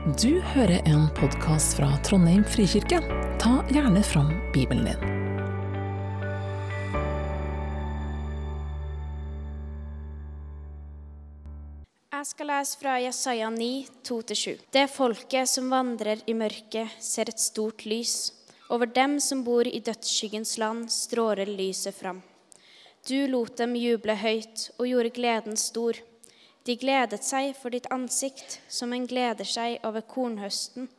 Du hører en podkast fra Trondheim frikirke. Ta gjerne fram Bibelen din. Jeg skal lese fra Jesaja 9, 2-7. Det folket som vandrer i mørket, ser et stort lys. Over dem som bor i dødsskyggens land, stråler lyset fram. Du lot dem juble høyt og gjorde gleden stor. De gledet seg for ditt ansikt, som en gleder seg over kornhøsten,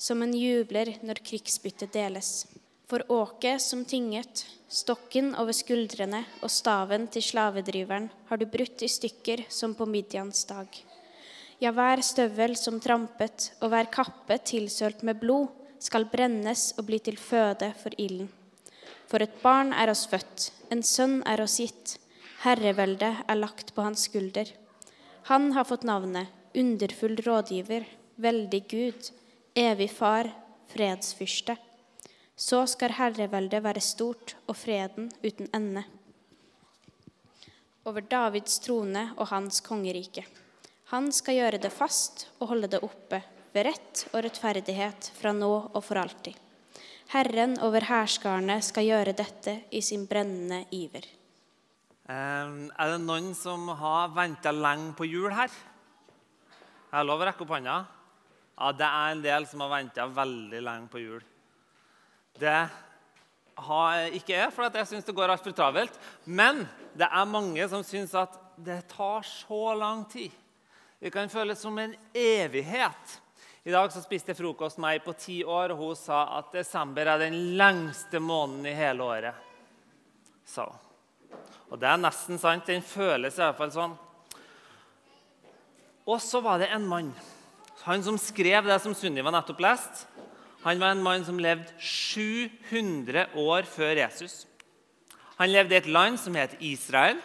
som en jubler når krigsbyttet deles. For åket som tynget, stokken over skuldrene og staven til slavedriveren har du brutt i stykker som på Midjans dag. Ja, hver støvel som trampet og hver kappe tilsølt med blod skal brennes og bli til føde for ilden. For et barn er oss født, en sønn er oss gitt, herreveldet er lagt på hans skulder. Han har fått navnet Underfull rådgiver, veldig Gud, evig far, fredsfyrste. Så skal herreveldet være stort og freden uten ende. Over Davids trone og hans kongerike. Han skal gjøre det fast og holde det oppe ved rett og rettferdighet fra nå og for alltid. Herren over hærskarene skal gjøre dette i sin brennende iver. Er det noen som har venta lenge på jul her? Jeg har lov å rekke opp hånda. Ja, det er en del som har venta veldig lenge på jul. Det har ikke jeg, for jeg syns det går altfor travelt. Men det er mange som syns at det tar så lang tid. Det kan føles som en evighet. I dag så spiste jeg frokost med ei på ti år, og hun sa at desember er den lengste måneden i hele året. Så. Og det er nesten sant. Den føles i hvert fall sånn. Og så var det en mann, han som skrev det som Sunniva nettopp leste. Han var en mann som levde 700 år før Jesus. Han levde i et land som het Israel,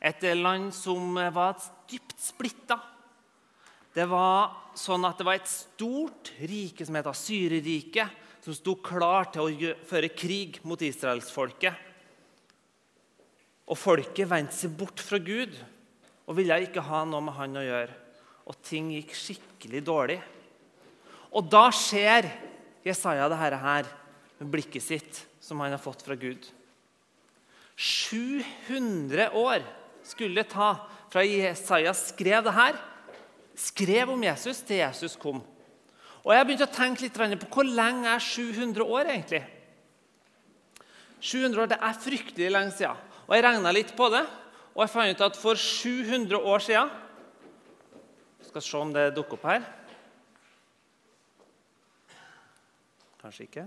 et land som var dypt splitta. Det var sånn at det var et stort rike som het Asyreriket, som sto klar til å føre krig mot israelsfolket. Og folket vendte seg bort fra Gud og ville ikke ha noe med han å gjøre. Og ting gikk skikkelig dårlig. Og da ser Jesaja dette her med blikket sitt, som han har fått fra Gud. 700 år skulle det ta fra Jesaja skrev det her, skrev om Jesus, til Jesus kom. Og Jeg begynte å tenke litt på hvor lenge er 700 år egentlig. 700 år det er fryktelig lenge siden. Og Jeg regna litt på det, og jeg fant ut at for 700 år siden Skal se om det dukker opp her. Kanskje ikke.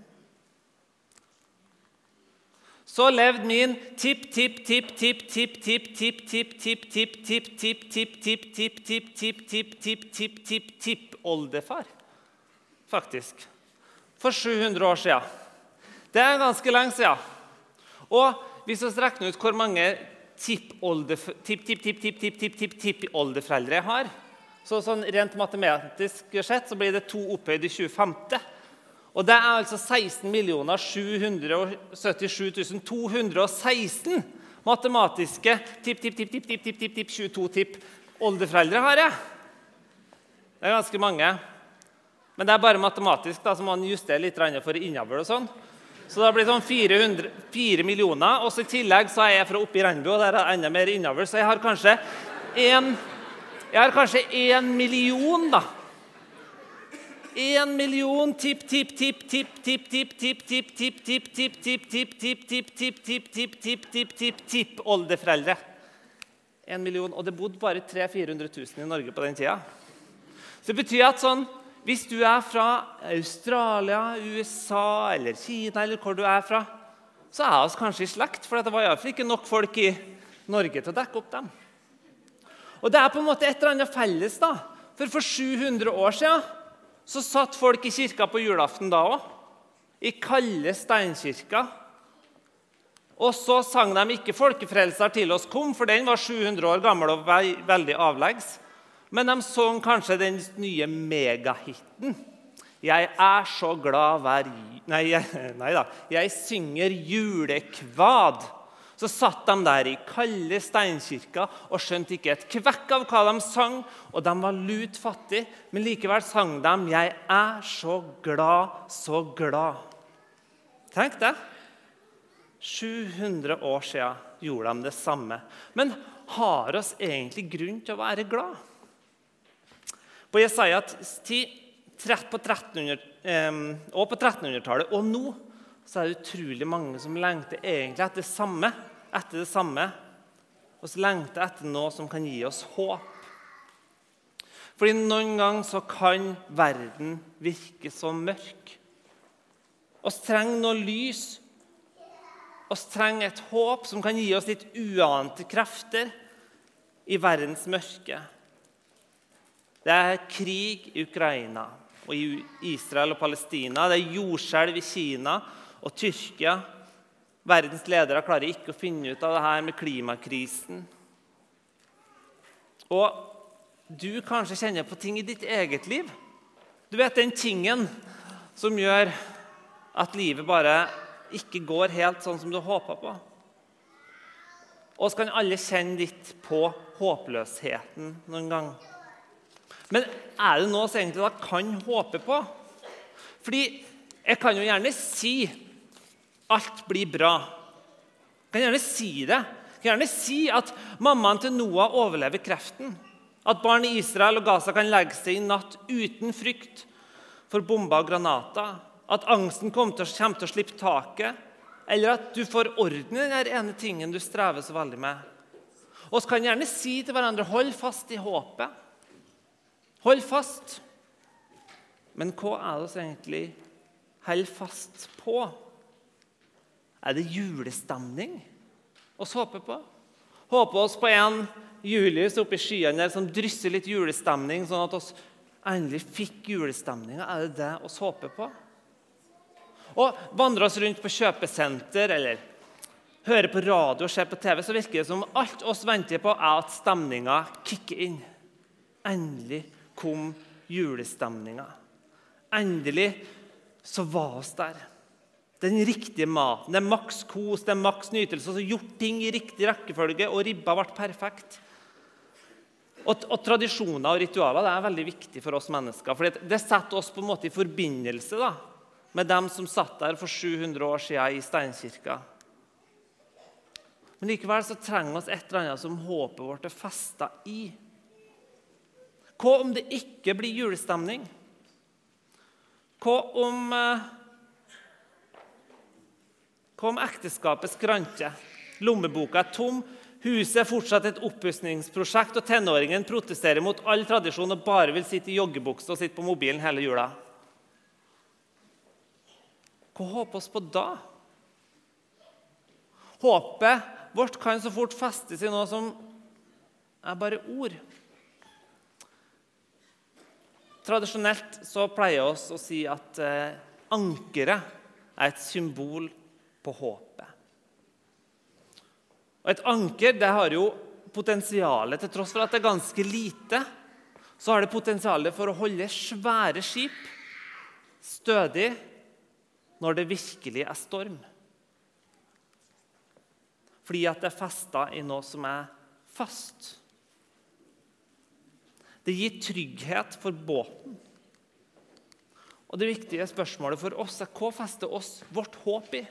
Så levde min tipp-tipp-tipp-tipp-tipp-tipp-tipp-tipp-tipp-tipp-tipp-tipp-tipp-tipp-tipp-tipp-tipp-tipp-oldefar. Faktisk. For 700 år siden. Det er ganske lenge siden. Og hvis vi regner ut hvor mange tippoldeforeldre jeg har så Rent matematisk sett blir det to opphøyd i 25. Og det er altså matematiske oppholdere foreldre jeg har. Det er ganske mange. Men det er bare matematisk, da, man justere litt for innavl. Så det blir sånn 400, 4 millioner. Og I tillegg så er jeg fra oppe i Rennebu, og der er enda mer innover, Så jeg har kanskje en, jeg har kanskje én million, da. Én million tipp-tipp-tipp-tipp-tipp-tipp-tipp-tipp-tipp-tipp-tipp-tipp-tipp-tipp-tipp-tipp-tipp-oldeforeldre. En million, Og det bodde bare 300 000-400 000 i Norge på den tida. Så det betyr at sånn hvis du er fra Australia, USA eller Kina, eller hvor du er fra, så er vi kanskje i slekt, for det var iallfall ikke nok folk i Norge til å dekke opp dem. Og Det er på en måte et eller annet felles. da. For For 700 år siden så satt folk i kirka på julaften da òg. I kalde steinkirker. Og så sang de ikke 'Folkefrelser til oss kom', for den var 700 år gammel og veldig avleggs. Men de sang kanskje den nye megahiten. 'Jeg er så glad hver Nei, nei da. 'Jeg synger julekvad', så satt de der i kalde steinkirka og skjønte ikke et kvekk av hva de sang, og de var lut fattige, men likevel sang de 'Jeg er så glad, så glad'. Tenk det. 700 år siden gjorde de det samme. Men har oss egentlig grunn til å være glad? På Jesajas tid på 1300, og på 1300-tallet og nå så er det utrolig mange som lengter egentlig etter det samme. Etter det samme. Og så lengter etter noe som kan gi oss håp. Fordi noen ganger så kan verden virke så mørk. Vi trenger noe lys. Vi trenger et håp som kan gi oss litt uante krefter i verdens mørke. Det er krig i Ukraina og i Israel og Palestina. Det er jordskjelv i Kina og Tyrkia. Verdens ledere klarer ikke å finne ut av det her med klimakrisen. Og du kanskje kjenner på ting i ditt eget liv. Du vet den tingen som gjør at livet bare ikke går helt sånn som du håpa på. Og så kan alle kjenne litt på håpløsheten noen gang. Men er det noe som egentlig da kan håpe på? Fordi jeg kan jo gjerne si Alt blir bra. Jeg kan gjerne si det. Jeg kan gjerne si at mammaen til Noah overlever kreften. At barn i Israel og Gaza kan legge seg i natt uten frykt for bomber og granater. At angsten kommer til, kommer til å slippe taket. Eller at du får orden i den ene tingen du strever så veldig med. Og vi kan gjerne si til hverandre hold fast i håpet. Hold fast. Men hva er det vi egentlig holder fast på? Er det julestemning oss håper på? Håper oss på en Julius oppe i skyene der som drysser litt julestemning, sånn at oss endelig fikk julestemninga? Er det det oss håper på? Og Vandrer oss rundt på kjøpesenter eller hører på radio og ser på TV, så virker det som alt oss venter på, er at stemninga kicker inn. Endelig kom julestemninga. Endelig så var oss der. Den riktige maten. Det er maks kos, det er maks nytelse. Og gjort ting i riktig rekkefølge, og ribba ble perfekt. Og, og, Tradisjoner og ritualer det er veldig viktig for oss mennesker. For det setter oss på en måte i forbindelse da, med dem som satt der for 700 år siden i steinkirka. Men likevel så trenger vi et eller annet som håpet vårt er festa i. Hva om det ikke blir julestemning? Hva om Hva om ekteskapet skrante. Lommeboka er tom, huset er fortsatt et oppussingsprosjekt, og tenåringen protesterer mot all tradisjon og bare vil sitte i joggebukse og sitte på mobilen hele jula. Hva håper vi på da? Håpet vårt kan så fort festes i noe som er bare ord. Tradisjonelt så pleier vi å si at eh, ankeret er et symbol på håpet. Og Et anker det har jo potensialet, til tross for at det er ganske lite, så har det potensialet for å holde svære skip stødig når det virkelig er storm. Fordi at det er festa i noe som er fast. Det gir trygghet for båten. Og Det viktige spørsmålet for oss er hva fester oss vårt håp i?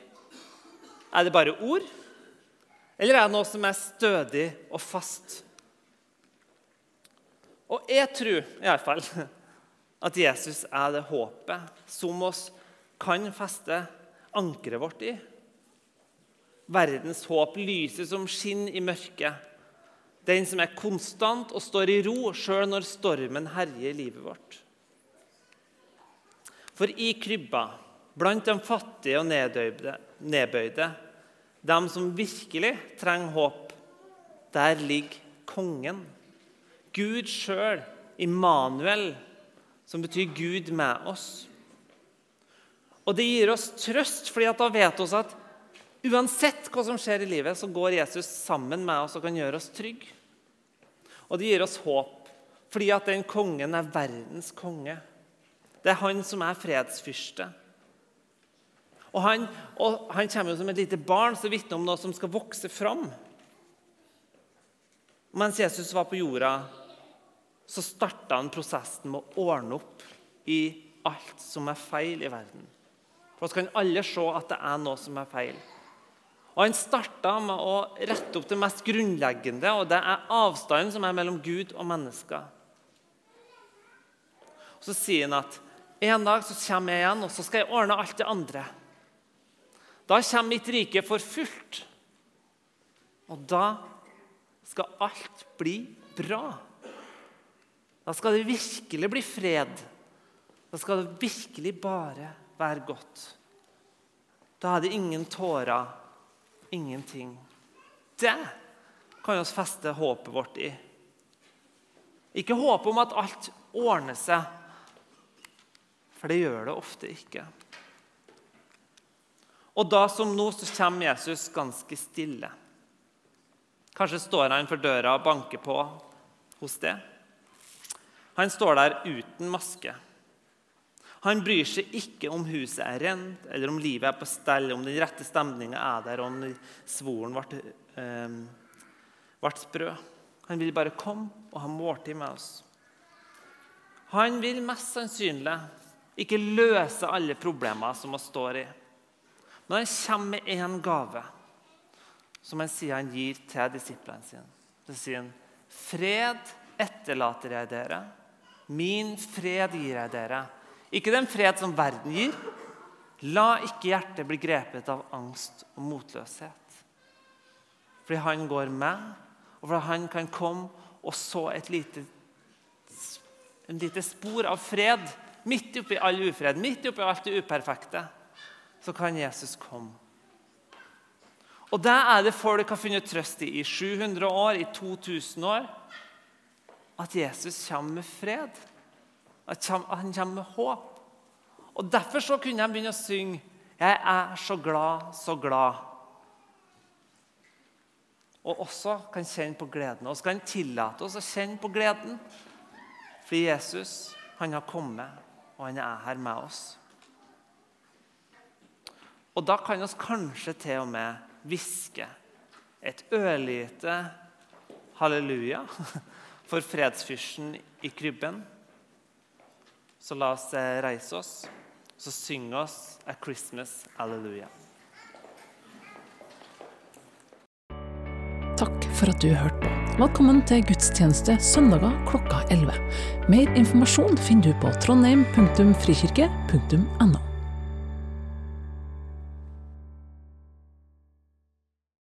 Er det bare ord, eller er det noe som er stødig og fast? Og jeg tror i alle fall at Jesus er det håpet som oss kan feste ankeret vårt i. Verdens håp lyser som skinn i mørket. Den som er konstant og står i ro sjøl når stormen herjer livet vårt. For i krybba, blant de fattige og nedbøyde, nedbøyde, dem som virkelig trenger håp, der ligger kongen. Gud sjøl, Immanuel, som betyr Gud med oss. Og Det gir oss trøst, fordi da vet vi at uansett hva som skjer i livet, så går Jesus sammen med oss og kan gjøre oss trygge. Og det gir oss håp, fordi at den kongen er verdens konge. Det er han som er fredsfyrste. Og han, og han kommer jo som et lite barn som vitner om noe som skal vokse fram. Mens Jesus var på jorda, så starta han prosessen med å ordne opp i alt som er feil i verden. For så kan alle se at det er noe som er feil. Og Han starta med å rette opp det mest grunnleggende, og det er avstanden som er mellom Gud og mennesker. Så sier han at en dag så kommer jeg igjen, og så skal jeg ordne alt det andre. Da kommer mitt rike for fullt. Og da skal alt bli bra. Da skal det virkelig bli fred. Da skal det virkelig bare være godt. Da er det ingen tårer, ingenting. Det kan vi feste håpet vårt i. Ikke håpet om at alt ordner seg, for det gjør det ofte ikke. Og da som nå så kommer Jesus ganske stille. Kanskje står han for døra og banker på hos det. Han står der uten maske. Han bryr seg ikke om huset er rent, eller om livet er på stell, om den rette stemninga er der, og om svoren ble, eh, ble sprø. Han vil bare komme og ha måltid med oss. Han vil mest sannsynlig ikke løse alle problemer som vi står i. Men han kommer med én gave, som han sier han gir til disiplene sine. Så sier han, 'Fred etterlater jeg dere. Min fred gir jeg dere.' Ikke den fred som verden gir. La ikke hjertet bli grepet av angst og motløshet. Fordi han går med, og fordi han kan komme og så et lite, en lite spor av fred midt oppi all ufred, midt oppi alt det uperfekte så kan Jesus komme. Og det er det folk har funnet trøst i i 700 år, i 2000 år. At Jesus kommer med fred. At han kommer med håp. Og Derfor så kunne de begynne å synge 'Jeg er så glad, så glad'. Og også kan kjenne på gleden. Og så kan tillate oss å kjenne på gleden. For Jesus han har kommet, og han er her med oss. Og da kan vi kanskje til og med hviske et ørlite halleluja for fredsfyrsten i krybben. Så la oss eh, reise oss, så synge oss A Christmas Alleluia'. Takk for at du hørte på. Velkommen til gudstjeneste søndager klokka 11. Mer informasjon finner du på trondheim.frikirke.no.